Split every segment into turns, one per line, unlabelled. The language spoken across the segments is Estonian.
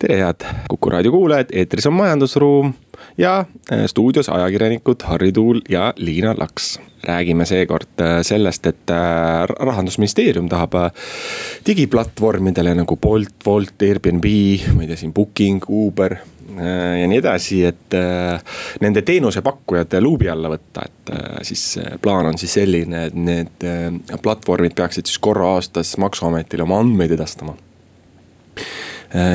Tere, head Kuku raadio kuulajad, eetris on Majandusruum ja äh, stuudios ajakirjanikud Harri Tuul ja Liina Laks. räägime seekord äh, sellest, et äh, rahandusministeerium tahab digiplatvormidele nagu Bolt, Wolt, Airbnb, ma ei tea siin Booking, Uber ja nii edasi, et nende teenusepakkujad luubi alla võtta, et siis plaan on siis selline, et need platvormid peaksid siis korra aastas maksuametile oma andmeid edastama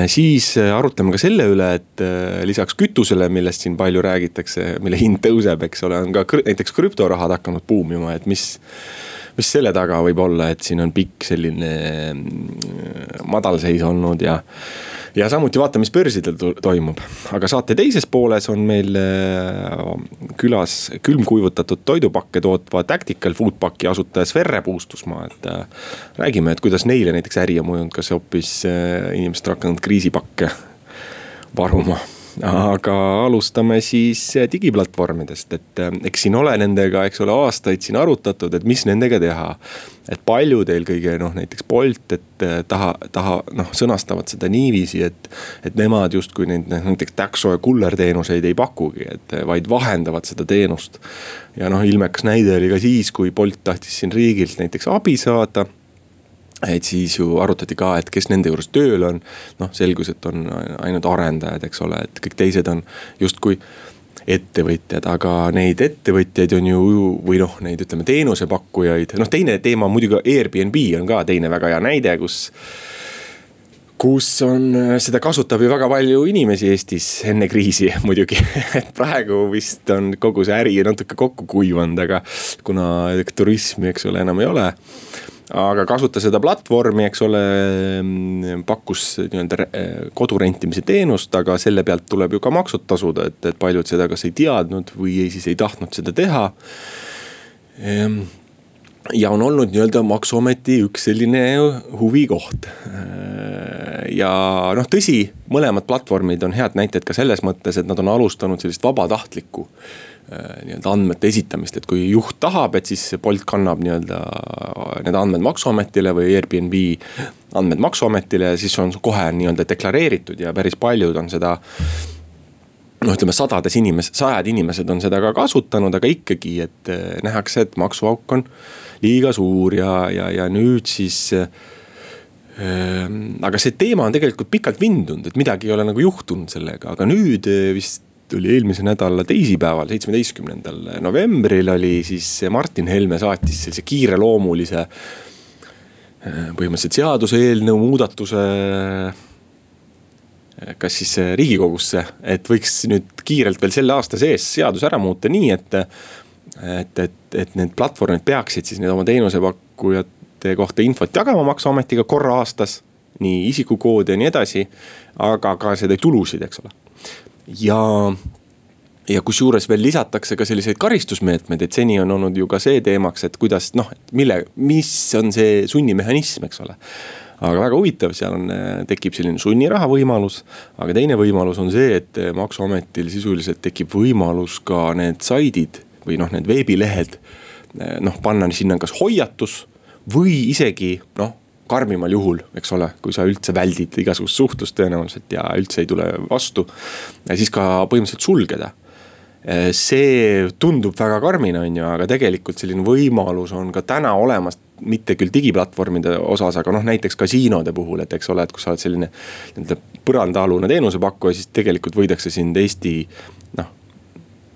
siis äh, arutleme ka selle üle, et äh, lisaks kütusele, millest siin palju räägitakse, mille hind tõuseb, eks ole, on ka näiteks krüptorahad hakanud buumima, et mis mis selle taga võib olla, et siin on pikk selline madalseis olnud ja ja samuti vaatame, mis börsidel toimub. aga saate teises pooles on meil äh, külas külmkuivutatud toidupakke tootva Tactical Foodpaki asutaja Sverre Puustusmaa, et äh,. räägime, et kuidas neile näiteks äri on mõjunud, kas hoopis äh, inimesed on hakanud kriisipakke varuma aga alustame siis eh, digiplatvormidest, et eh, eks siin ole nendega, eks ole, aastaid siin arutatud, et mis nendega teha. et paljud eelkõige noh, näiteks Bolt, et eh, taha, taha noh, sõnastavad seda niiviisi, et. et nemad justkui neid näiteks takso ja kullerteenuseid ei pakugi, et vaid vahendavad seda teenust. ja noh, ilmekas näide oli ka siis, kui Bolt tahtis siin riigilt näiteks abi saada et siis ju arutati ka, et kes nende juures tööl on. noh, selgus, et on ainult arendajad, eks ole, et kõik teised on justkui ettevõtjad, aga neid ettevõtjaid on ju või noh, neid ütleme teenusepakkujaid, noh teine teema muidugi Airbnb on ka teine väga hea näide, kus kus on, seda kasutab ju väga palju inimesi Eestis enne kriisi muidugi. Et praegu vist on kogu see äri natuke kokku kuivanud, aga kuna turismi, eks ole, enam ei ole aga kasuta seda platvormi, eks ole, mm, pakkus nii-öelda kodu rentimise teenust, aga selle pealt tuleb ju ka maksud tasuda, et, et paljud seda kas ei teadnud või ei, siis ei tahtnud seda teha. Ehm, ja on olnud nii-öelda maksuameti üks selline huvikoht. ja noh, tõsi, mõlemad platvormid on head näited ka selles mõttes, et nad on alustanud sellist vabatahtlikku nii-öelda andmete esitamist, et kui juht tahab, et siis Bolt kannab nii-öelda need andmed maksuametile või Airbnb andmed maksuametile ja siis on kohe nii-öelda deklareeritud ja päris paljud on seda noh, ütleme sadades inimes-, sajad inimesed on seda ka kasutanud, aga ikkagi, et äh, nähakse, et maksuauk on liiga suur ja, ja, ja nüüd siis äh, aga see teema on tegelikult pikalt vindunud, et midagi ei ole nagu juhtunud sellega, aga nüüd vist oli eelmise nädala teisipäeval, seitsmeteistkümnendal novembril oli siis Martin Helme saatis sellise kiireloomulise. Äh, põhimõtteliselt seaduseelnõu muudatuse. Äh, kas siis äh, riigikogusse, et võiks nüüd kiirelt veel selle aasta sees seaduse ära muuta nii, et. et, et, et need platvormid peaksid siis need oma teenusepakkujate kohta infot jagama maksuametiga korra aastas. nii isikukoodi ja nii edasi, aga ka seda tulusid, eks ole ja ja kusjuures veel lisatakse ka selliseid karistusmeetmeid, et seni on olnud ju ka see teemaks, et kuidas noh, mille, mis on see sunnimehhanism, eks ole. aga väga huvitav, seal on, tekib selline sunniraha võimalus. aga teine võimalus on see, et maksuametil sisuliselt tekib võimalus ka need saidid või noh, need veebilehed. noh, panna sinna kas hoiatus või isegi noh karmimal juhul, eks ole, kui sa üldse väldid igasugust suhtlust tõenäoliselt ja üldse ei tule vastu. siis ka põhimõtteliselt sulgeda. see tundub väga karmina, on ju, aga tegelikult selline võimalus on ka täna olemas. mitte küll digiplatvormide osas, aga noh, näiteks kasiinode puhul, et eks ole, et kui sa oled selline nii-öelda põrandaalune teenusepakkuja, siis tegelikult võidakse sind Eesti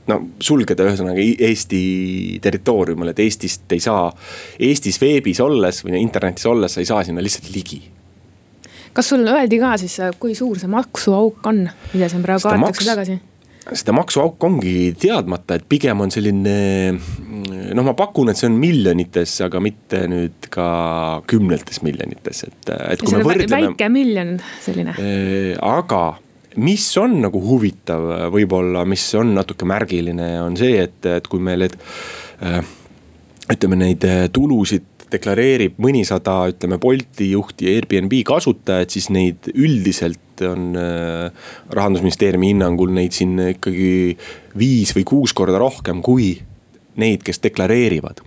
no sulgeda ühesõnaga Eesti territooriumil, et Eestist ei saa, Eestis veebis olles või internetis olles sa ei saa sinna lihtsalt ligi
kas sul öeldi ka siis, kui suur see maksuauk on, mida siin praegu kaetakse tagasi?
seda maksuauk ongi teadmata, et pigem on selline noh, ma pakun, et see on miljonites, aga mitte nüüd ka kümnetes miljonites, et, et kui me võrdleme.
väike miljon selline.
aga mis on nagu huvitav võib-olla, mis on natuke märgiline, on see, et, et kui meil need ütleme neid tulusid deklareerib mõnisada, ütleme Bolti juhti ja Airbnb kasutajat, siis neid üldiselt on rahandusministeeriumi hinnangul neid siin ikkagi viis või kuus korda rohkem kui neid, kes deklareerivad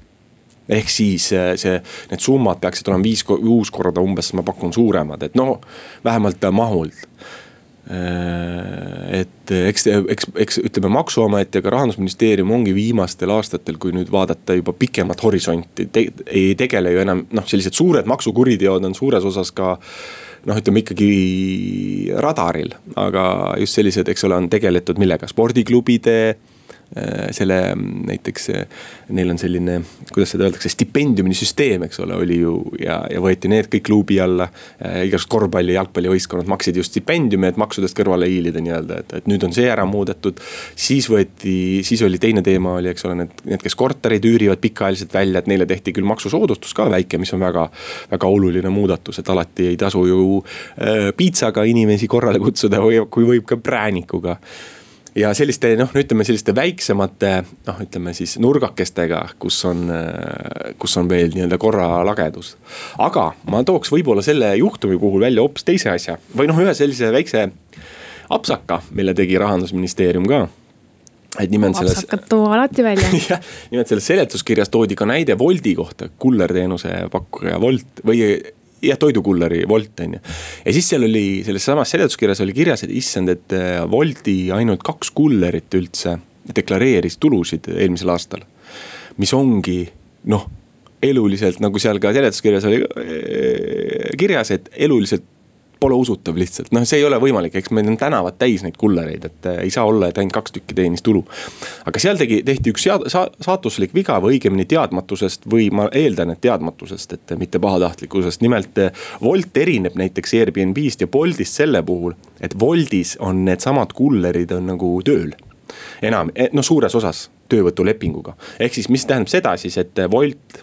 ehk siis äh, see, need summad peaksid olema viis, kuus korda umbes, ma pakun suuremad, et no vähemalt mahult. Äh, et eks, eks, eks ütleme, maksuamet ja ka rahandusministeerium ongi viimastel aastatel, kui nüüd vaadata juba pikemat horisonti te,, ei tegele ju enam noh, sellised suured maksukuriteod on suures osas ka noh, ütleme ikkagi radaril, aga just sellised, eks ole, on tegeletud millega, spordiklubide selle näiteks äh, neil on selline, kuidas seda öeldakse, stipendiumisüsteem, eks ole, oli ju ja, ja võeti need kõik luubi alla. Äh, igasugused korvpalli, jalgpallivõistkonnad maksid just stipendiumi, et maksudest kõrvale hiilida nii-öelda, et, et nüüd on see ära muudetud. siis võeti, siis oli teine teema oli, eks ole, need, need, kes korterid üürivad pikaajaliselt välja, et neile tehti küll maksusoodustus ka väike, mis on väga, väga oluline muudatus, et alati ei tasu ju äh, piitsaga inimesi korrale kutsuda või kui võib ka präänikuga ja selliste noh, ütleme selliste väiksemate noh, ütleme siis nurgakestega, kus on, kus on veel nii-öelda korralagedus. aga ma tooks võib-olla selle juhtumi puhul välja hoopis teise asja või noh, ühe sellise väikse apsaka, mille tegi rahandusministeerium ka et nimelt selles.
apsakad too alati välja
jah, nimelt selles seletuskirjas toodi ka näide Woldi kohta, kullerteenuse pakkuja Wolt või jah, toidukulleri Wolt on ju. ja siis seal oli, selles samas seletuskirjas oli kirjas, et issand, et äh, Wolti ainult kaks kullerit üldse deklareeris tulusid eelmisel aastal. mis ongi noh, eluliselt nagu seal ka seletuskirjas oli äh, kirjas, et eluliselt pole usutav lihtsalt, noh, see ei ole võimalik, eks meil on tänavad täis neid kullereid, et äh, ei saa olla, et ainult kaks tükki teenis tulu. aga seal tegi, tehti üks sead, sa, saatuslik viga või õigemini teadmatusest või ma eeldan, et teadmatusest, et mitte pahatahtlikkusest. nimelt äh, Wolt erineb näiteks Airbnb-st ja Boltist selle puhul, et Woltis on needsamad kullerid on nagu tööl enam, noh suures osas töövõtulepinguga. ehk siis, mis tähendab seda siis, et Wolt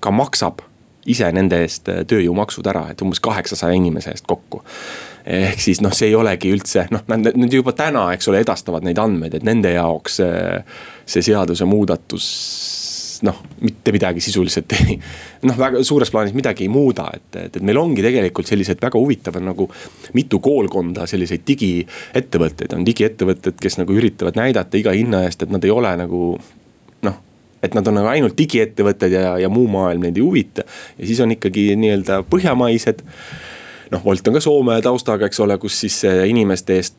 ka maksab ise nende eest äh, tööjõumaksud ära, et umbes kaheksasaja inimese eest kokku. ehk siis noh, see ei olegi üldse noh, nad, nad juba täna, eks ole, edastavad neid andmeid, et nende jaoks see, see seadusemuudatus noh, mitte midagi sisuliselt ei, noh, väga suures plaanis midagi ei muuda, et, et, et meil ongi tegelikult sellised väga huvitavad nagu mitu koolkonda selliseid digiettevõtteid on digiettevõtted, kes nagu üritavad näidata iga hinna eest, et nad ei ole nagu et nad on nagu ainult digiettevõtted ja, ja muu maailm neid ei huvita. ja siis on ikkagi nii-öelda põhjamaised. noh, Wolt on ka Soome taustaga, eks ole, kus siis inimeste eest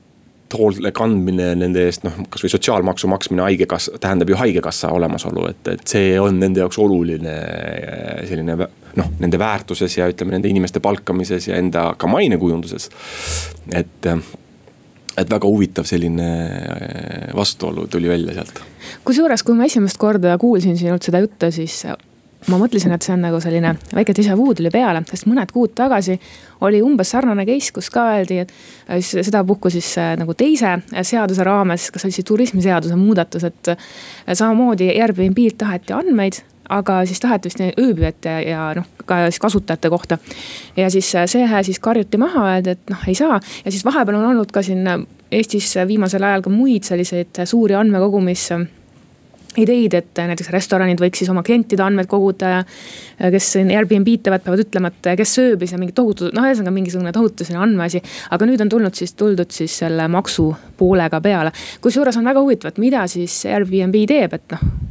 hoole kandmine nende eest, noh kasvõi sotsiaalmaksu maksmine haigekassa, tähendab ju haigekassa olemasolu, et, et see on nende jaoks oluline selline noh, nende väärtuses ja ütleme nende inimeste palkamises ja enda ka mainekujunduses. et et väga huvitav selline äh, vastuolu tuli välja sealt.
kusjuures, kui ma esimest korda kuulsin sinult seda juttu, siis ma mõtlesin, et see on nagu selline väike déjà vu tuli peale, sest mõned kuud tagasi oli umbes sarnane case, kus ka öeldi, et äh, sedapuhku siis äh, nagu teise seaduse raames, kas oli siis turismiseaduse muudatus, et samamoodi Airbnb-lt taheti andmeid aga siis taheti vist ööbijate ja, noh, ka siis kasutajate kohta. ja siis äh, see siis karjuti maha, öeldi, et noh, ei saa ja siis vahepeal on olnud ka siin äh, Eestis viimasel ajal ka muid selliseid suuri andmekogumis ideid, et näiteks restoranid võiks siis oma klientide andmeid koguda ja. kes siin Airbnb-d teevad, peavad ütlema, et kes sööbis ja mingi tohutu, noh, ühesõnaga mingisugune tohutu selline andmeasi. aga nüüd on tulnud siis, tuldud siis selle maksu poolega peale. kusjuures on väga huvitav, et mida siis Airbnb teeb, et noh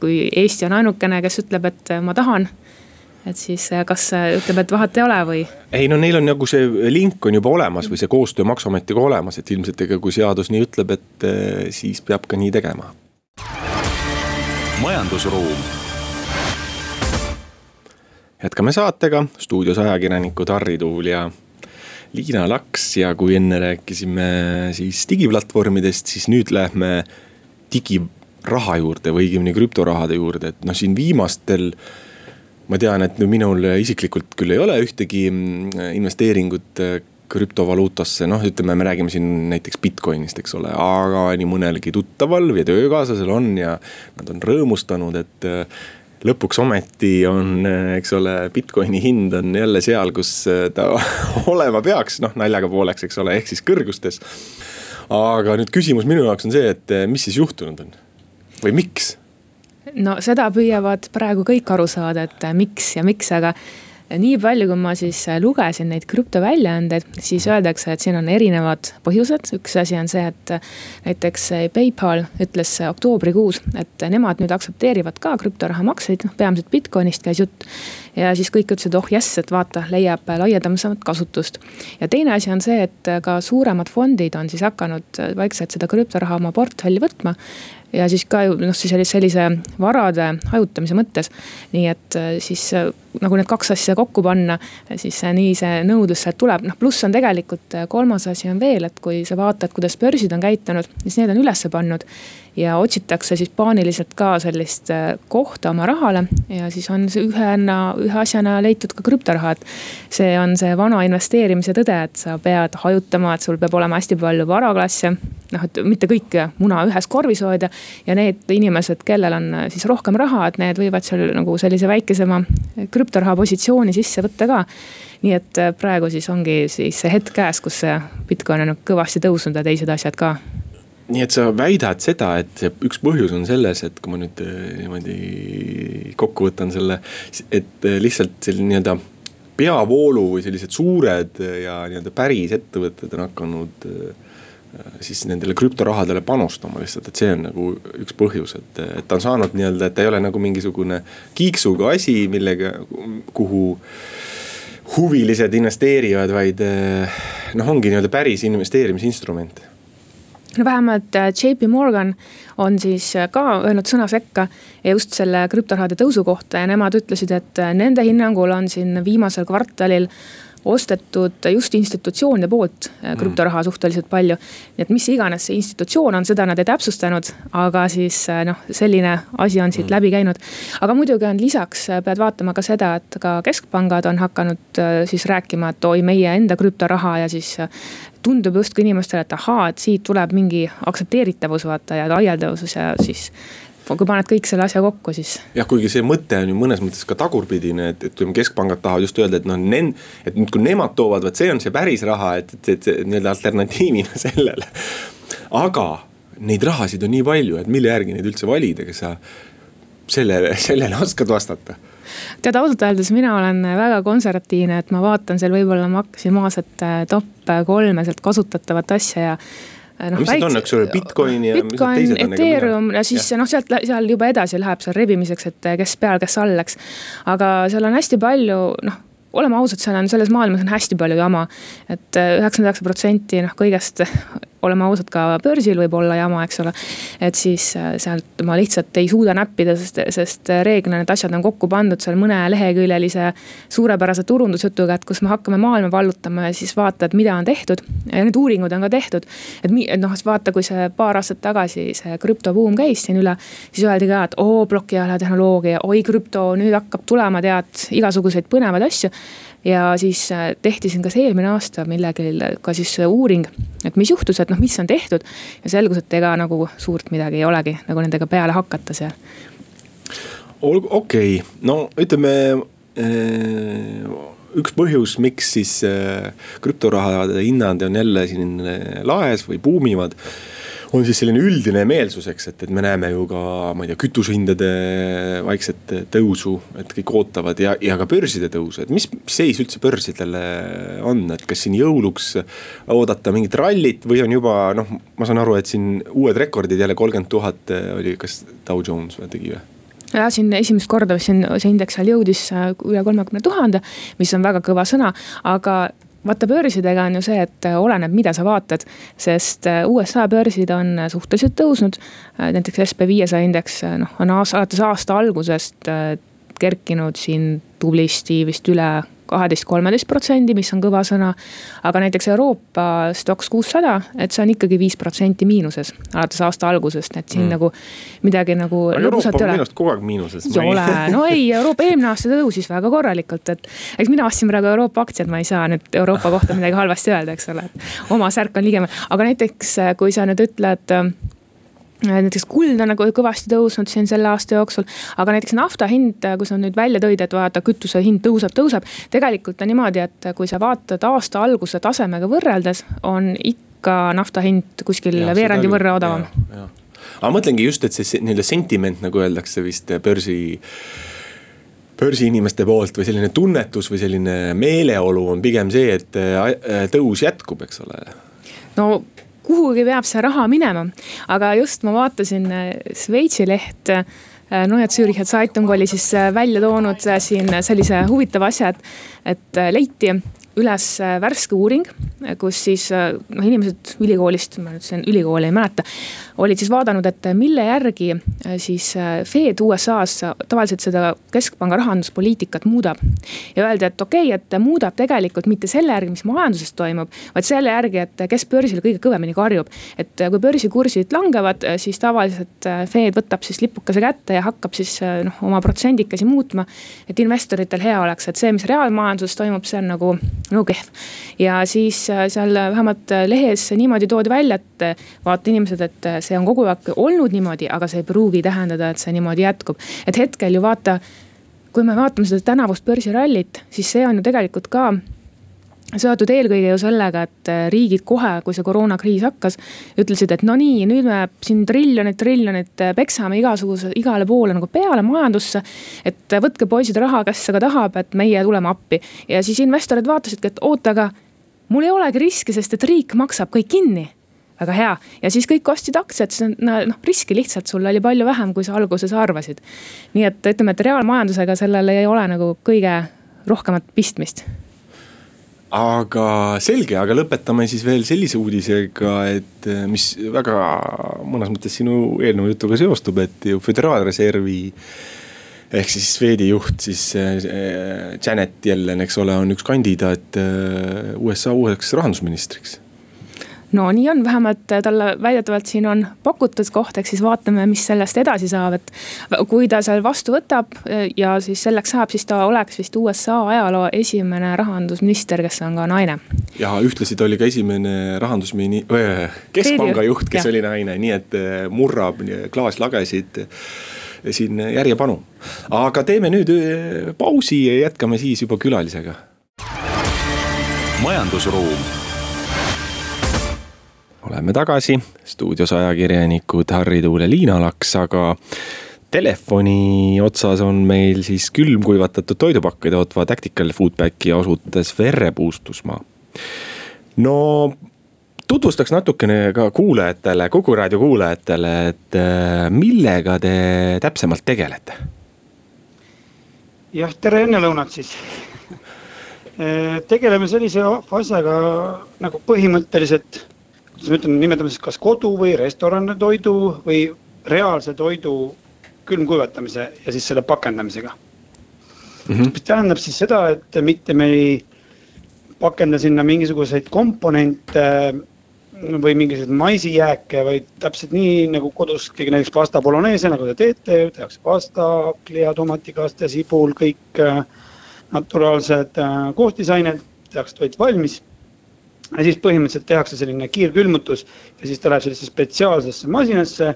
kui Eesti on ainukene, kes ütleb, et ma tahan et siis äh, kas äh, ütleb, et vahet ei ole või?
ei no neil on nagu see link on juba olemas või see koostöö maksuametiga olemas, et ilmselt ega kui seadus nii ütleb, et äh, siis peab ka nii tegema.
majandusruum.
jätkame saatega, stuudios ajakirjanikud Harri Tuul ja Liina Laks ja kui enne rääkisime siis digiplatvormidest, siis nüüd lähme digi raha juurde või õigemini krüptorahade juurde, et noh, siin viimastel ma tean, et minul isiklikult küll ei ole ühtegi mm, investeeringut äh, krüptovaluutasse, noh, ütleme, me räägime siin näiteks Bitcoinist, eks ole, aga nii mõnelgi tuttaval või töökaaslasel on ja nad on rõõmustanud, et äh, lõpuks ometi on, eks ole, Bitcoini hind on jälle seal, kus ta olema peaks, noh naljaga pooleks, eks ole, ehk siis kõrgustes. aga nüüd küsimus minu jaoks on see, et mis siis juhtunud on või miks?
no seda püüavad praegu kõik aru saada, et miks ja miks, aga nii palju, kui ma siis äh, lugesin neid krüptoväljaandeid, siis öeldakse, et siin on erinevad põhjused. üks asi on see, et äh, näiteks äh, PayPal ütles oktoobrikuus, et nemad nüüd aktsepteerivad ka krüptorahamakseid, noh peamiselt Bitcoinist käis jutt. ja siis kõik ütlesid, oh jess, et vaata, leiab laialdasemat kasutust. ja teine asi on see, et ka suuremad fondid on siis hakanud vaikselt seda krüptoraha oma portfelli võtma ja siis ka noh, siis sellise varade hajutamise mõttes. nii et äh, siis äh, nagu need kaks asja kokku panna, siis nii see nõudlus sealt tuleb, noh pluss on tegelikult äh, kolmas asi on veel, et kui sa vaatad, kuidas börsid on käitunud, siis need on ülesse pannud ja otsitakse siis paaniliselt ka sellist äh, kohta oma rahale ja siis on see ühena, ühe asjana leitud ka krüptoraha, et. see on see vana investeerimise tõde, et sa pead hajutama, et sul peab olema hästi palju varaklasse. noh, et mitte kõike muna ühes korvis hoida ja need inimesed, kellel on äh, siis rohkem raha, et need võivad seal nagu sellise väikesema krüptoraha positsiooni sisse võtta ka. Nii et äh, praegu siis ongi siis see hetk käes, kus see Bitcoin on kõvasti tõusnud ja teised asjad ka.
Nii et sa väidad seda, et üks põhjus on selles, et kui ma nüüd äh, niimoodi kokku võtan selle, et äh, lihtsalt selline nii-öelda peavoolu või sellised suured ja nii-öelda päris ettevõtted on hakanud äh, siis nendele krüptorahadele panustama lihtsalt, et see on nagu üks põhjus, et, et ta on saanud nii-öelda, et ta ei ole nagu mingisugune kiiksuga asi, millega, kuhu huvilised investeerivad, vaid noh, ongi nii-öelda päris investeerimisinstrument.
No vähemalt äh, JP Morgan on siis äh, ka öelnud sõna sekka just selle krüptorahade tõusu kohta ja nemad ütlesid, et äh, nende hinnangul on siin viimasel kvartalil ostetud just institutsioonide poolt mm. krüptoraha suhteliselt palju. nii et mis iganes see institutsioon on, seda nad ei täpsustanud, aga siis noh, selline asi on siit mm. läbi käinud. aga muidugi on lisaks, pead vaatama ka seda, et ka keskpangad on hakanud siis rääkima, et oi, meie enda krüptoraha ja siis tundub justkui inimestele, et ahaa, et siit tuleb mingi aktsepteeritavus vaata ja laialdavus ja siis kui paned kõik selle asja kokku, siis.
jah, kuigi see mõte on ju mõnes mõttes ka tagurpidine, et, et keskpangad tahavad just öelda, et noh, nen-. et nüüd, kui nemad toovad, vot see on see päris raha, et, et, et nii-öelda alternatiivina sellele. aga neid rahasid on nii palju, et mille järgi neid üldse valida, kas sa sellele, sellele oskad vastata
tead ausalt öeldes mina olen väga konservatiivne, et ma vaatan seal võib-olla maksimaalset äh, top kolme sealt kasutatavat asja ja
noh. mis need on, eks ole, Bitcoin ja.
Bitcoin, Ethereum ja siis noh, sealt, seal juba edasi läheb seal rebimiseks, et kes peal, kes all, eks. aga seal on hästi palju noh oleme ausad, seal on selles maailmas on hästi palju jama. et äh, üheksakümmend üheksa protsenti noh, kõigest oleme ausad, ka börsil võib olla jama, eks ole. et siis äh, sealt ma lihtsalt ei suuda näppida, sest, sest reeglina need asjad on kokku pandud seal mõne leheküljelise suurepärase turundusjutuga, et kus me hakkame maailma vallutama ja siis vaata, et mida on tehtud. ja need uuringud on ka tehtud. et noh, vaata, kui see paar aastat tagasi see krüptobuum käis siin üle, siis öeldi ka, et oo plokiahela tehnoloogia, oi krüpto, nüüd hakkab tulema, tead, igasuguseid põnevaid asju ja siis äh, tehti siin kas eelmine aasta millegagi ka siis uuring, et mis juhtus, et noh, mis on tehtud. ja selgus, et ega nagu suurt midagi ei olegi nagu nendega peale hakata seal.
olgu, okei okay., no ütleme äh, üks põhjus, miks siis äh, krüptorahade hinnad on jälle siin laes või buumivad on siis selline üldine meelsus, eks, et, et me näeme ju ka, ma ei tea, kütusehindade vaikset tõusu, et kõik ootavad ja, ja ka börside tõusu, et mis seis üldse börsidele on, et kas siin jõuluks oodata mingit rallit või on juba noh, ma saan aru, et siin uued rekordid jälle kolmkümmend tuhat oli, kas Dow Jones tegi või?
jah, siin esimest korda siin see indeks seal jõudis äh, üle kolmekümne tuhande, mis on väga kõva sõna, aga vaata börsidega on ju see, et äh, oleneb, mida sa vaatad. sest äh, USA börsid on äh, suhteliselt tõusnud. näiteks SB viiesaja indeks noh, on aasta, alates aasta algusest kerkinud siin tublisti vist üle kaheteist, kolmeteist protsendi, mis on kõva sõna. aga näiteks Euroopa Stoxx kuussada, et see on ikkagi viis protsenti miinuses alates aasta algusest, et siin mm. nagu midagi nagu.
Euroopa on minu arust kogu aeg miinuses.
ei ole, no ei, Euroopa eelmine aasta tõusis väga korralikult, et eks mina ostsin praegu Euroopa aktsiad, ma ei saa nüüd Euroopa kohta midagi halvasti öelda, eks ole. oma särk on ligemal, aga näiteks kui sa nüüd ütled näiteks kuld on nagu kõvasti tõusnud siin selle aasta jooksul, aga näiteks nafta hind, kui sa nüüd välja tõid, et vaata, kütuse hind tõuseb, tõuseb. tegelikult on niimoodi, et kui sa vaatad aasta alguse tasemega võrreldes, on ikka nafta hind kuskil ja, veerandi võrra odavam.
aga mõtlengi just, et see nii-öelda sentiment, nagu öeldakse vist börsi börsiinimeste poolt või selline tunnetus või selline meeleolu on pigem see, et äh, tõus jätkub, eks ole.
no kuhugi peab see raha minema. aga just ma vaatasin äh, Šveitsi leht äh, Neue Züricher Zeitung oli siis äh, välja toonud siin sellise huvitava asja, et, et leiti üles värske uuring, kus siis noh, inimesed ülikoolist, ma nüüd siin ülikooli ei mäleta, olid siis vaadanud, et mille järgi siis Fed USA-s tavaliselt seda keskpanga rahanduspoliitikat muudab. ja öeldi, et okei okay,, et muudab tegelikult mitte selle järgi, mis majanduses toimub, vaid selle järgi, et kes börsil kõige kõvemini karjub. et kui börsikursid langevad, siis tavaliselt Fed võtab siis lipukese kätte ja hakkab siis noh, oma protsendikesi muutma. et investoritel hea oleks, et see, mis reaalmajanduses toimub, see on nagu no kehv. ja siis äh, seal vähemalt äh, lehes niimoodi toodi välja, et äh, vaata inimesed, et see on kogu aeg olnud niimoodi, aga see ei pruugi tähendada, et see niimoodi jätkub. et hetkel ju vaata, kui me vaatame seda tänavust börsirallit, siis see on ju tegelikult ka seotud eelkõige ju sellega, et äh, riigid kohe, kui see koroonakriis hakkas, ütlesid, et no nii, nüüd me siin triljonit, triljonit äh, peksame igasuguse, igale poole nagu peale majandusse. et äh, võtke poisid raha, kes aga tahab, et meie tuleme appi. ja siis investorid vaatasidki, et oota, aga mul ei olegi riski, sest et riik maksab kõik kinni väga hea. Ja siis kõik ostsid aktsiat, siis noh riski lihtsalt sul oli palju vähem, kui sa alguses arvasid. nii et ütleme, et reaalmajandusega sellel ei ole nagu kõige rohkemat pistmist.
Aga selge, aga lõpetame siis veel sellise uudisega, et eh, mis väga mõnes mõttes sinu eelnõu jutuga seostub, et ju föderaalreservi ehk siis Swedi juht siis äh, Janet Yellen, eks ole, on üks kandidaat äh, USA uueks rahandusministriks
no nii on, vähemalt talle väidetavalt siin on pakutud koht, eks siis vaatame, mis sellest edasi saab, et. kui ta seal vastu võtab ja siis selleks saab, siis ta oleks vist USA ajaloo esimene rahandusminister, kes on ka naine.
ja ühtlasi ta oli ka esimene rahandusmini-, keskpanga juht, kes ja. oli naine, nii et äh, murrab klaaslagesid siin järjepanu. aga teeme nüüd äh, pausi ja jätkame siis juba külalisega.
majandusruum
oleme tagasi, stuudios ajakirjanikud Harri Tuul ja Liina Laks, aga telefoni otsas on meil siis külmkuivatatud toidupakke tootva Tactical Foodpacki asutas Verre Puustusmaa. no tutvustaks natukene ka kuulajatele, Kuku raadio kuulajatele, et äh, millega te täpsemalt tegelete?
jah, tere ennelõunat siis äh, tegeleme sellise asjaga nagu põhimõtteliselt ütlen, nimetame siis kas kodu või restorani toidu või reaalse toidu külmkuivatamise ja siis selle pakendamisega mm. -hmm. mis tähendab siis seda, et mitte me ei pakenda sinna mingisuguseid komponente või mingisuguseid maisijääke, vaid täpselt nii nagu kodus keegi näiteks pasta bolognese, nagu te teete, tehakse pasta, hakkliha, tomatikaste, sibul, kõik äh, naturaalsed äh, koostisained, tehakse toit valmis ja siis põhimõtteliselt tehakse selline kiirkülmutus ja siis ta läheb sellisesse spetsiaalsesse masinasse,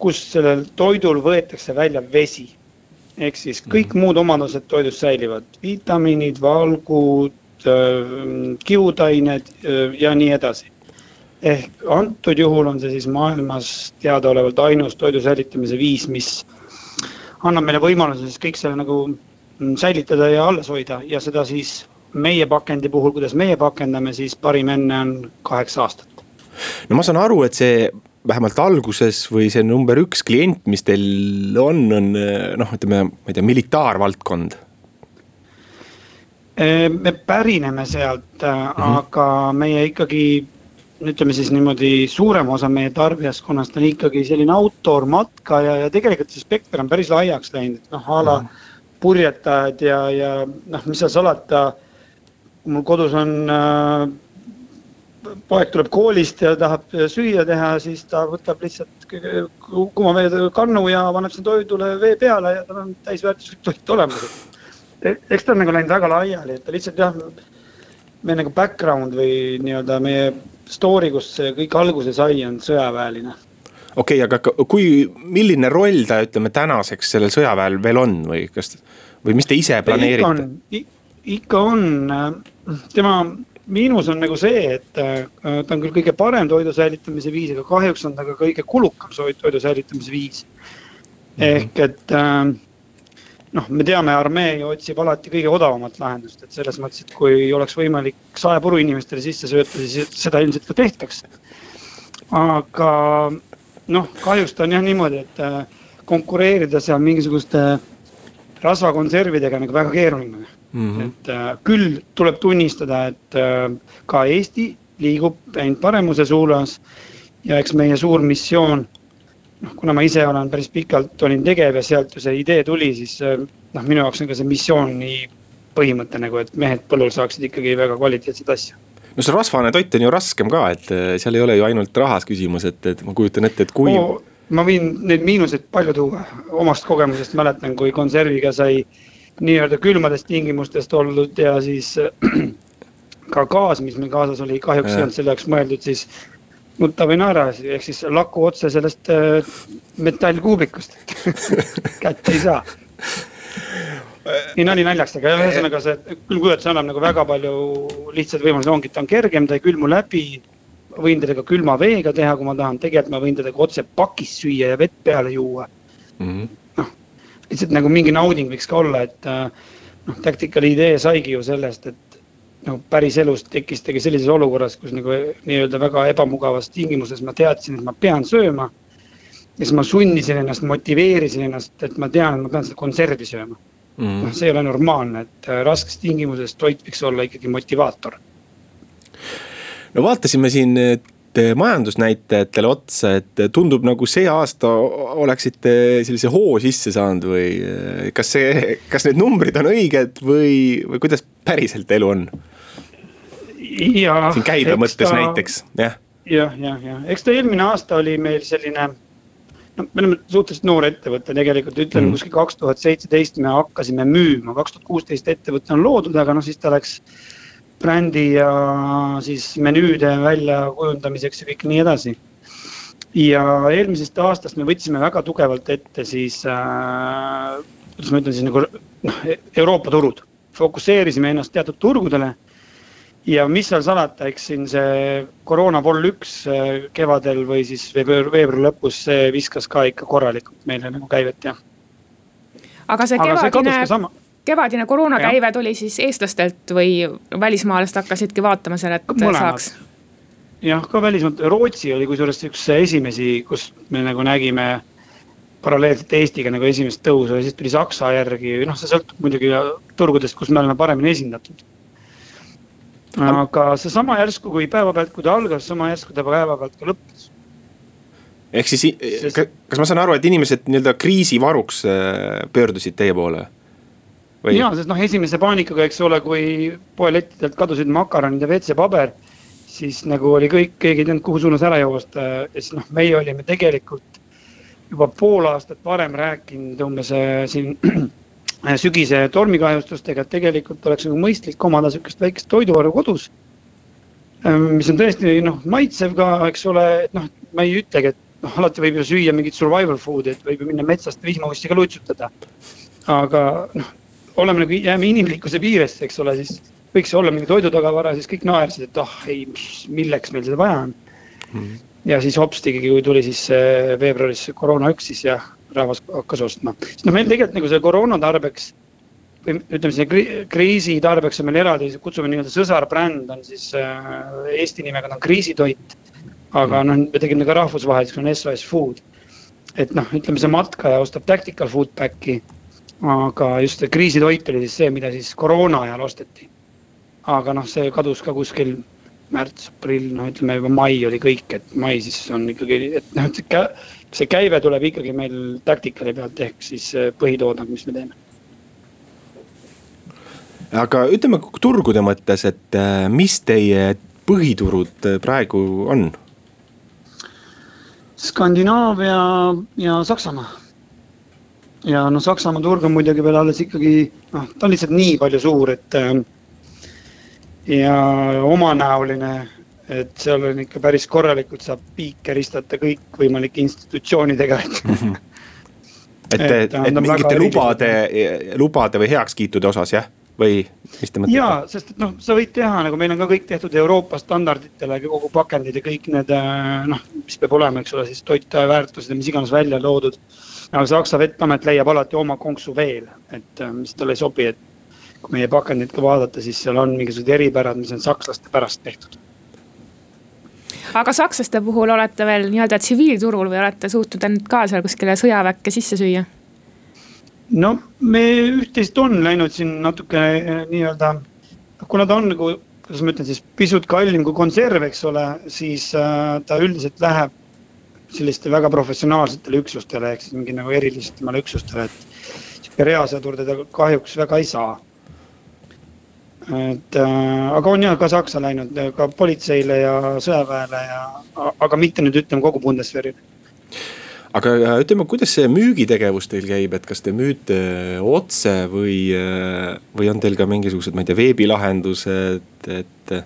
kus sellel toidul võetakse välja vesi. ehk siis kõik mm. muud omadused toidus säilivad, vitamiinid, valgud, äh, kiudained äh, ja nii edasi. ehk antud juhul on see siis maailmas teadaolevalt ainus toidu säilitamise viis, mis annab meile võimaluse siis kõik selle nagu mm, säilitada ja alles hoida ja seda siis meie pakendi puhul, kuidas meie pakendame, siis parim enne on kaheksa aastat.
no ma saan aru, et see vähemalt alguses või see number üks klient, mis teil on, on noh, ütleme, ma ei tea, militaarvaldkond.
me pärineme sealt mm, -hmm. aga meie ikkagi ütleme siis niimoodi, suurem osa meie tarbijaskonnast on ikkagi selline outdoor matka ja, ja tegelikult see spekter on päris laiaks läinud, et noh a la -hmm purjetajad ja, ja noh, mis seal salata. Mul kodus on äh, poeg tuleb koolist ja tahab süüa teha, siis ta võtab lihtsalt kuuma vee kannu ja paneb sinna toidule vee peale ja tal on täisväärtuslik toit olemas. eks ta on nagu läinud väga laiali, et ta lihtsalt jah, meie nagu background või nii-öelda meie story, kust see kõik alguse sai, on sõjaväeline.
okei okay,, aga kui, milline roll ta ütleme tänaseks sellel sõjaväel veel on või kas, või mis te ise planeerite?
ikka on, tema miinus on nagu see, et äh, ta on küll kõige parem toidu säilitamise viis, aga kahjuks on ta ka kõige kulukam toidu säilitamise viis. Mhm. ehk et äh, noh, me teame, armee ju otsib alati kõige odavamat lahendust, et selles mõttes, et kui oleks võimalik saepuru inimestele sisse sööta, siis seda ilmselt ka tehtaks. aga noh, kahjuks ta on jah niimoodi, et äh, konkureerida seal mingisuguste rasvakonservidega nagu väga keeruline mm. -hmm. et äh, küll tuleb tunnistada, et äh, ka Eesti liigub ainult paremuse suunas ja eks meie suur missioon noh, kuna ma ise olen päris pikalt olin tegev ja sealt ju see idee tuli, siis äh, noh, minu jaoks on ka see missiooni põhimõte nagu, et mehed põllul saaksid ikkagi väga kvaliteetseid asju.
no see rasvane toit on ju raskem ka, et äh, seal ei ole ju ainult rahas küsimus, et, et ma kujutan ette, et kui oh,.
ma võin neid miinuseid palju tuua, omast kogemusest mäletan, kui konserviga sai nii-öelda külmadest tingimustest oldud ja siis ka gaas, mis meil kaasas oli, kahjuks ei olnud selle jaoks mõeldud, siis nutta või naera, ehk siis laku otse sellest äh, metallkuubikust. Kätte ei saa. nii nali naljaks, aga ühesõnaga see külmkuivatus annab nagu väga palju lihtsaid võimalusi, ongi, ta on kergem, ta ei külmu läbi. võin teda ka külma veega teha, kui ma tahan, tegelikult ma võin teda ka otse pakis süüa ja vett peale juua. Mm -hmm.. noh, lihtsalt nagu mingi nauding võiks ka olla, et äh, noh, Tactical idee saigi ju sellest, et nagu päriselus tekkis tegi sellises olukorras, kus nagu nii-öelda väga ebamugavas tingimuses ma teadsin, et ma pean sööma. ja siis ma sunnisin ennast, motiveerisin ennast, et ma tean, et ma pean seda konservi sööma mm.. noh, see ei ole normaalne, et äh, raskes tingimuses toit võiks olla ikkagi motivaator.
no vaatasime siin majandusnäitajatele otsa, et tundub nagu see aasta oleksite sellise hoo sisse saanud või äh, kas see, kas need numbrid on õiged või, või kuidas päriselt elu on? siin käibe mõttes ta, näiteks, jah.
jah, jah, jah, eks ta eelmine aasta oli meil selline. no me oleme suhteliselt noor ettevõte tegelikult, ütleme mm. kuskil kaks tuhat seitseteist me hakkasime müüma, kaks tuhat kuusteist ettevõte on loodud, aga noh, siis ta läks brändi ja siis menüüde väljakujundamiseks ja kõik nii edasi. ja eelmisest aastast me võtsime väga tugevalt ette siis äh,, kuidas ma ütlen siis nagu noh, Euroopa turud, fokusseerisime ennast teatud turgudele ja mis seal salata, eks siin see koroona vol üks äh, kevadel või siis veebruari, veebruari lõpus, see viskas ka ikka korralikult meile nagu käivet ja.
aga see kevadine, kevadine koroonakäive tuli siis eestlastelt või välismaalast hakkasidki vaatama seal, et Mõlemad. saaks?
jah, ka välismaalt, Rootsi oli kusjuures üks esimesi, kus me nagu nägime paralleelselt Eestiga nagu esimest tõusu ja siis tuli Saksa järgi, noh, see sõltub muidugi turgudest, kus me oleme paremini esindatud aga seesama järsku, kui päevapealt, kui ta algas, sama järsku ta päevapealt ka lõppes.
ehk siis kas ma saan aru, et inimesed nii-öelda kriisivaruks äh, pöördusid teie poole?
Või? ja, sest noh, esimese paanikaga, eks ole, kui poelettidelt kadusid makaronid ja WC-paber, siis nagu oli kõik, keegi ei teadnud, kuhu suunas ära joosta ja siis noh, meie olime tegelikult juba pool aastat varem rääkinud umbes äh, siin Äh, sügise tormikahjustustega, et tegelikult oleks nagu mõistlik omada sihukest väikest toiduvaru kodus. Ähm, mis on tõesti noh, maitsev ka, eks ole, et noh, ma ei ütlegi, et noh, alati võib ju süüa mingit survival food'i, et võib ju minna metsast vihmaussi ka lutsutada. aga noh, oleme nagu, jääme inimlikkuse piiresse, eks ole, siis võiks olla mingi toidutagavara, siis kõik naersid, et ah ei, milleks meil seda vaja on mm. -hmm. ja siis hopstigi, kui tuli siis veebruaris koroona üks, siis jah rahvas hakkas ostma. sest noh, meil tegelikult nagu see koroona tarbeks või ütleme, see kriisi tarbeks on meil eraldi, kutsume nii-öelda sõsarbränd on siis äh, Eesti nimega, ta on kriisitoit. aga noh, me tegime ka rahvusvaheliseks, on SOS Food. et noh, ütleme see matkaja ostab tactical food back'i. Aga just see kriisitoit oli siis see, mida siis koroona ajal osteti. aga noh, see kadus ka kuskil märts, aprill, noh, ütleme juba mai oli kõik, et mai siis on ikkagi, et noh, et see käive tuleb ikkagi meil Tacticali pealt ehk siis põhitoodang, mis me teeme
aga ütleme turgude mõttes, et äh, mis teie põhiturud äh, praegu on?
Skandinaavia ja Saksamaa. Ja noh, Saksamaa turg on muidugi veel alles ikkagi noh, ta on lihtsalt nii palju suur, et äh, ja omanäoline, et seal on ikka päris korralikult saab piike ristata kõikvõimalike institutsioonidega, et
et, et, et mingite lubade, lubade või heakskiitude osas jah, või mis te mõtlete?
jaa, sest et noh, sa võid teha nagu meil on ka kõik tehtud Euroopa standarditele, kogu pakendid ja kõik need äh, noh, mis peab olema, eks ole, siis toiteväärtused ja mis iganes välja loodud. Aga Saksa Veteamet leiab alati oma konksu veel, et äh, mis talle ei sobi, et kui meie pakendit ka vaadata, siis seal on mingisugused eripärad, mis on sakslaste pärast tehtud
aga sakslaste puhul olete veel nii-öelda tsiviilturul või olete suutnud end ka seal kuskile sõjaväkke sisse süüa?
no me üht-teist on läinud siin natuke eh, nii-öelda, kuna ta on nagu, kuidas ma ütlen siis pisut kallim kui konserv, eks ole, siis äh, ta üldiselt läheb selliste väga professionaalsetele üksustele ehk siis mingi nagu erilisematele üksustele, et sihuke reasõdur teda kahjuks väga ei saa et äh, aga on jah ka Saksa läinud ka politseile ja sõjaväele ja, aga mitte nüüd ütleme kogu Bundeswehrile.
aga äh, ütleme, kuidas see müügitegevus teil käib, et kas te müüte otse või, äh, või on teil ka mingisugused, ma ei tea, veebilahendused, et.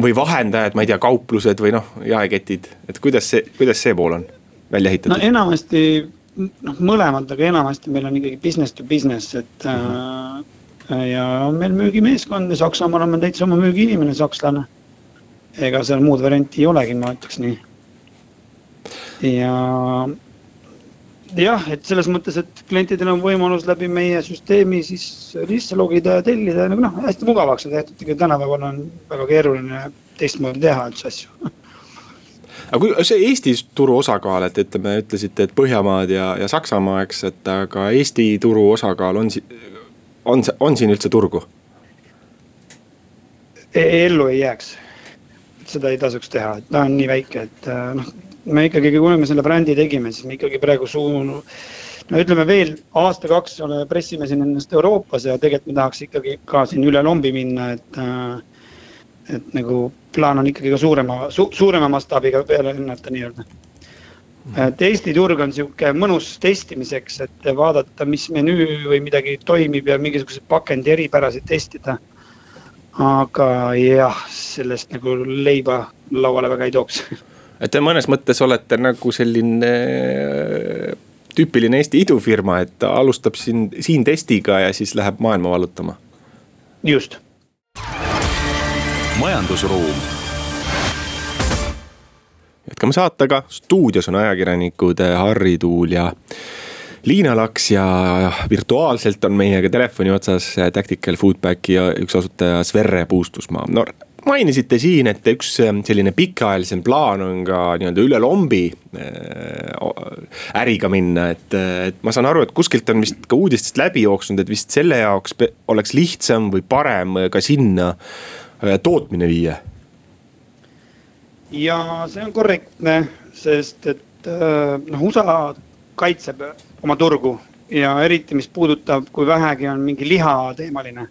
Või vahendajad, ma ei tea, kauplused või noh, jaeketid, et kuidas see, kuidas see pool on välja ehitatud?
no enamasti noh, mõlemad, aga enamasti meil on ikkagi business to business, et mm. -hmm ja on meil müügimeeskond ja Saksamaal on meil täitsa oma müügiinimene, sakslane. ega seal muud varianti ei olegi, ma ütleks nii. ja jah, et selles mõttes, et klientidel on võimalus läbi meie süsteemi siis sisse logida ja tellida, nagu noh, hästi mugavaks on tehtud, ega tänapäeval on väga keeruline teistmoodi teha üldse asju
aga kui see Eesti turu osakaal, et ütleme, ütlesite, et Põhjamaad ja, ja Saksamaa, eks, et aga Eesti turu osakaal on on, on siin üldse turgu?
E-, ellu ei jääks. seda ei tasuks teha, et ta on nii väike, et noh, me ikkagi, kui me selle brändi tegime, siis me ikkagi praegu suun-. no ütleme veel aasta-kaks pressime siin ennast Euroopas ja tegelikult me tahaks ikkagi ka siin üle lombi minna, et. Äh, et nagu plaan on ikkagi ka suurema su,, suurema mastaabiga peale lennata nii-öelda et Eesti turg on sihuke mõnus testimiseks, et vaadata, mis menüü või midagi toimib ja mingisuguseid pakendi eripärasid testida. aga jah, sellest nagu leiba lauale väga ei tooks.
et te mõnes mõttes olete nagu selline äh, tüüpiline Eesti idufirma, et ta alustab siin, siin testiga ja siis läheb maailma vallutama.
just.
majandusruum
jätkame saatega, stuudios on ajakirjanikud eh, Harri Tuul ja Liina Laks ja virtuaalselt on meiega telefoni otsas eh, Tactical Foodbacki üks asutaja Sverre Puustusmaa. no mainisite siin, et üks eh, selline pikaajalisem plaan on ka nii-öelda üle lombi äriga minna, et, et ma saan aru, et kuskilt on vist ka uudistest läbi jooksnud, et vist selle jaoks oleks lihtsam või parem ka sinna tootmine viia.
Ja see on korrektne, sest et noh, USA kaitseb oma turgu ja eriti, mis puudutab, kui vähegi on mingi lihateemaline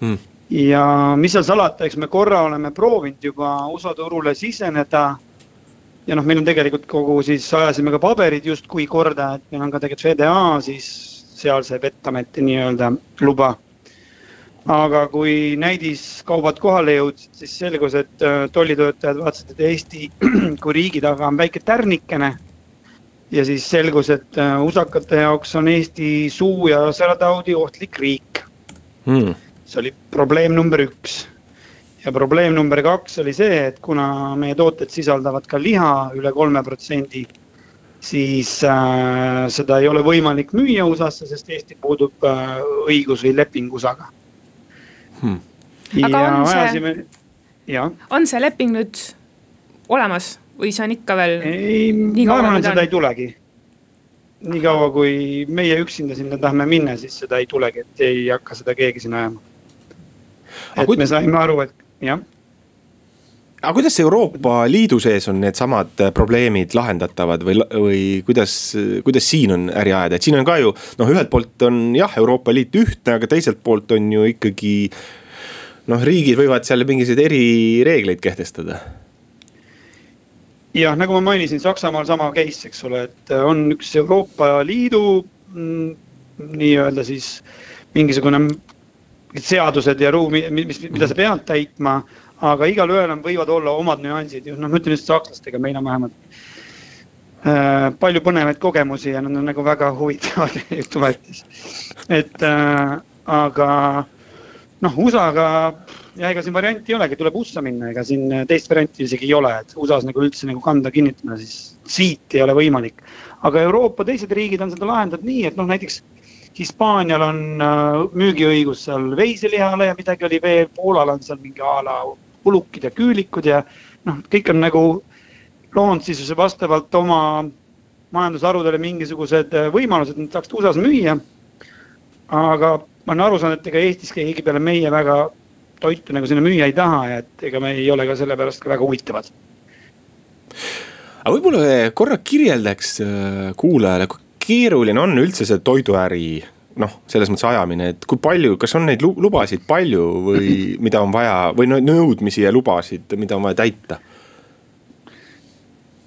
mm.. Ja mis seal salata, eks me korra oleme proovinud juba USA turule siseneda. ja noh, meil on tegelikult kogu siis ajasime ka paberid justkui korda, et meil on ka tegelikult FDA siis sealse vetameti nii-öelda luba aga kui näidiskaubad kohale jõudsid, siis selgus, et äh, tollitöötajad vaatasid, et Eesti kui riigi taga on väike tärnikene. ja siis selgus, et äh, usakate jaoks on Eesti suu- ja säärataudi ohtlik riik hmm.. See oli probleem number üks. ja probleem number kaks oli see, et kuna meie tooted sisaldavad ka liha üle kolme protsendi siis äh, seda ei ole võimalik müüa USA-sse, sest Eestil puudub äh, õigus või leping USA-ga
hmm.. aga on see, on see leping nüüd olemas või see on ikka veel?
ei, ma arvan, et seda ei tulegi. niikaua kui meie üksinda sinna tahame minna, siis seda ei tulegi, et ei hakka seda keegi sinna ajama. Et kui... me saime aru, et jah
aga kuidas Euroopa Liidu sees on needsamad probleemid lahendatavad või, või kuidas, kuidas siin on äri ajada, et siin on ka ju noh, ühelt poolt on jah, Euroopa Liit ühtne, aga teiselt poolt on ju ikkagi. noh, riigid võivad seal mingisuguseid erireegleid kehtestada.
jah, nagu ma mainisin, Saksamaal sama case, eks ole, et on üks Euroopa Liidu mm, nii-öelda siis mingisugune seadused ja ruumi, mis, mida sa pead täitma aga igalühel on, võivad olla omad nüansid, noh, ma ütlen just sakslastega, meil on vähemalt äh, palju põnevaid kogemusi ja nad on nagu väga huvitavad jutumärkides. et äh, aga noh, USA-ga ja ega siin varianti ei olegi, tuleb USA minna, ega siin teist varianti isegi ei ole, et USA-s nagu üldse nagu kanda kinnitada, siis siit ei ole võimalik. aga Euroopa teised riigid on seda lahendanud nii, et noh, näiteks Hispaanial on äh, müügiõigus seal veiselihale ja midagi oli veel, Poolal on seal mingi a la ulukid ja küülikud ja noh, kõik on nagu loonud siis vastavalt oma majandusharudele mingisugused äh, võimalused, et nad saaks USA-s müüa. aga ma olen aru saanud, et ega Eestis keegi peale meie väga toitu nagu sinna müüa ei taha ja et ega me ei ole ka sellepärast ka väga huvitavad.
aga võib-olla korra kirjeldaks äh, kuulajale, keeruline on üldse see toiduäri noh, selles mõttes ajamine, et kui palju, kas on neid lubasid palju või mida on vaja või nõudmisi ja lubasid, mida on vaja täita?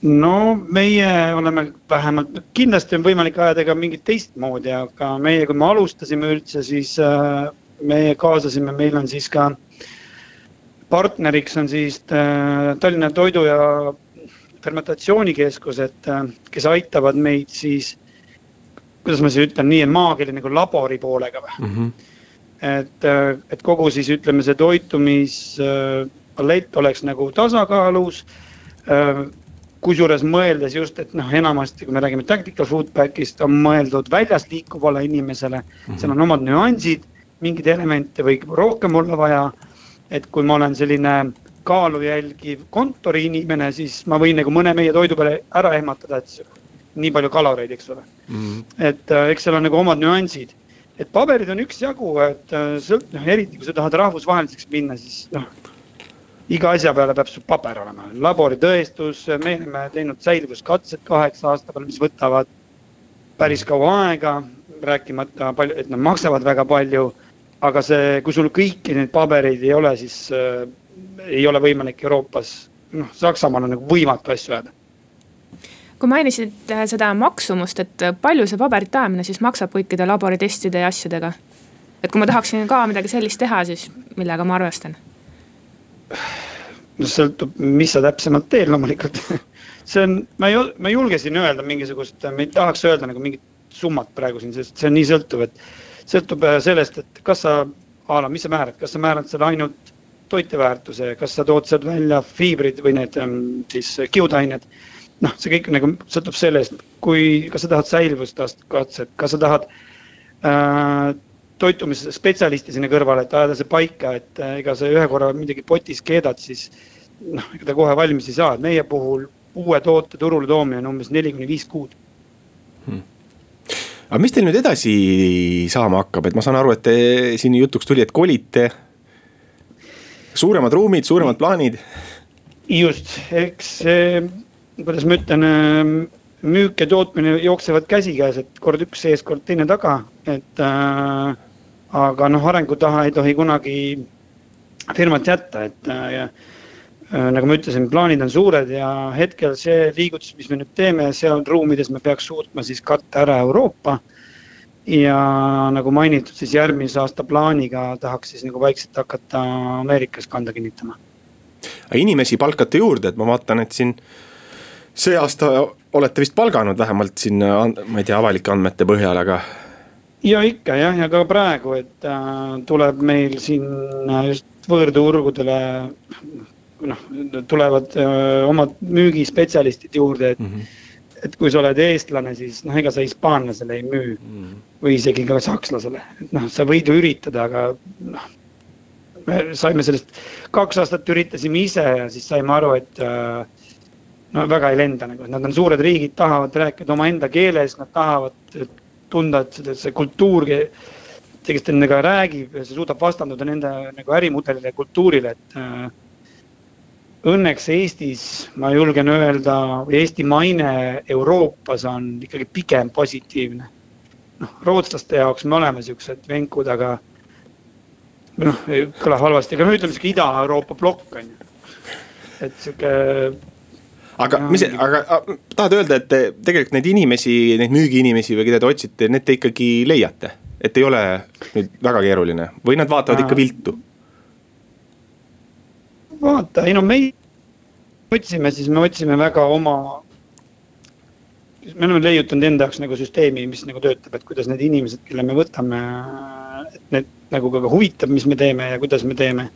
no meie oleme vähemalt, kindlasti on võimalik ajada ka mingit teistmoodi, aga meie, kui me alustasime üldse, siis äh, meie kaasasime, meil on siis ka partneriks on siis äh, Tallinna Toidu ja Fermentatsioonikeskus, et äh, kes aitavad meid siis kuidas ma siis ütlen, nii maagili nagu labori poolega või mm. -hmm. et, äh, et kogu siis ütleme, see toitumispalett oleks nagu tasakaalus. Äh, kusjuures mõeldes just, et noh, enamasti, kui me räägime tactical food pack'ist, on mõeldud väljas liikuvale inimesele mm. -hmm. seal on omad nüansid, mingeid elemente võib rohkem olla vaja. et kui ma olen selline kaalu jälgiv kontoriinimene, siis ma võin nagu mõne meie toidu peale ära ehmatada, et nii palju kaloreid, eks ole mm. -hmm. et äh, eks seal on nagu omad nüansid, et paberid on üksjagu, et äh, sõlt-, noh eriti kui sa tahad rahvusvaheliseks minna, siis noh. iga asja peale peab sul paber olema, laboritõestus, me oleme teinud säilivuskatsed kaheksa aasta peale, mis võtavad päris kaua aega, rääkimata palju, et nad maksavad väga palju. aga see, kui sul kõiki neid pabereid ei ole, siis äh, ei ole võimalik Euroopas, noh, Saksamaal on nagu võimatu asju ajada
kui mainisid äh, seda maksumust, et äh, palju see paberite ajamine siis maksab kõikide laboritestide ja asjadega? et kui ma tahaksin ka midagi sellist teha, siis millega ma arvestan?
no sõltub, mis sa täpsemalt teed loomulikult see on, ma ei, ma ei julge siin öelda mingisugust, ma ei tahaks öelda nagu mingit summat praegu siin, sest see on nii sõltuv, et. sõltub äh, sellest, et kas sa, a la, mis sa määrad, kas sa määrad selle ainult toiteväärtuse, kas sa tood sealt välja fiibrid või need ähm, siis kiudained noh, see kõik nagu sõltub sellest, kui, kas sa tahad säilivust katset, kas sa tahad äh, toitumisspetsialisti sinna kõrvale, et ajada see paika, et äh, ega sa ühe korra midagi potis keedad, siis noh, ega ta kohe valmis ei saa, et meie puhul uue toote turule toomine on umbes neli kuni viis kuud.
Hmm. Aga mis teil nüüd edasi saama hakkab, et ma saan aru, et te siin jutuks tuli, et kolite. suuremad ruumid, suuremad plaanid.
just, eks kuidas ma ütlen, ähm, müük ja tootmine jooksevad käsikäes, et kord üks ees, kord teine taga, et äh,. aga noh, arengu taha ei tohi kunagi firmat jätta, et äh, äh, nagu ma ütlesin, plaanid on suured ja hetkel see liigutus, mis me nüüd teeme, seal ruumides me peaks suutma siis katta ära Euroopa. ja nagu mainitud, siis järgmise aasta plaaniga tahaks siis nagu vaikselt hakata Ameerikas kanda kinnitama.
inimesi palkate juurde, et ma vaatan, et siin see aasta olete vist palganud vähemalt siin, ma ei tea, avalike andmete põhjal, aga.
ja ikka jah, ja ka praegu, et äh, tuleb meil siin just võõrturgudele noh, tulevad äh, omad müügispetsialistid juurde, et mm. -hmm et kui sa oled eestlane, siis noh, ega sa hispaanlasele ei müü mm. -hmm. või isegi ka sakslasele, et noh, sa võid ju üritada, aga noh. me saime sellest, kaks aastat üritasime ise ja siis saime aru, et äh, no väga ei lenda nagu, nad on suured riigid, tahavad rääkida omaenda keeles, nad tahavad tunda, et see, kultuur, kes nendega räägib, see suudab vastanduda nende nagu ärimudelile ja kultuurile, et äh,. õnneks Eestis, ma julgen öelda, Eesti maine Euroopas on ikkagi pigem positiivne. noh, rootslaste jaoks me oleme siuksed venkud, aga noh, kõlab halvasti, aga no ütleme sihuke Ida-Euroopa plokk on ju. et sihuke.
Aga mis, aga tahad öelda, et tegelikult neid inimesi, neid müügiinimesi või keda te otsite, need te ikkagi leiate? et ei ole nüüd väga keeruline või nad vaatavad ikka viltu?
vaata, ei no meie otsime, siis me otsime väga oma. me oleme leiutanud enda jaoks nagu süsteemi, mis nagu töötab, et kuidas need inimesed, kelle me võtame, et need nagu ka huvitab, mis me teeme ja kuidas me teeme.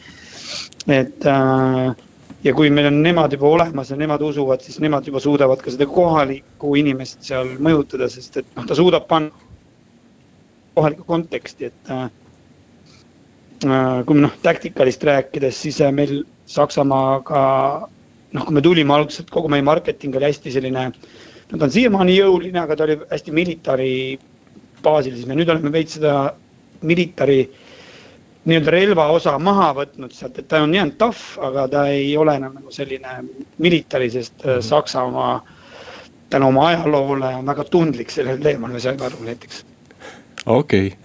et äh, ja kui meil on nemad juba olemas ja nemad usuvad, siis nemad juba suudavad ka seda kohalikku inimest seal mõjutada, sest et noh, ta suudab panna kohalikku konteksti, et äh, äh kui me noh, Tacticalist rääkides, siis äh, meil Saksamaaga noh, kui me tulime algselt, kogu meie marketing oli hästi selline, no ta on siiamaani jõuline, aga ta oli hästi militari baasil, siis me nüüd oleme veits seda militari nii-öelda relva osa maha võtnud sealt, et ta on jäänud tough, aga ta ei ole enam nagu selline militari, sest mm -hmm. Saksamaa tänu oma ajaloole on väga tundlik sellel teemal, me saime aru näiteks
okei okay.,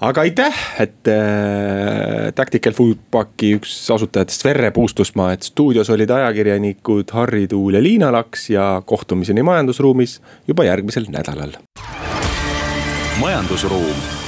aga aitäh, et äh, Tactical Foodpacki üks asutajatest Sverre Puustusmaa, et stuudios olid ajakirjanikud Harri Tuul ja Liina Laks ja kohtumiseni majandusruumis juba järgmisel nädalal. majandusruum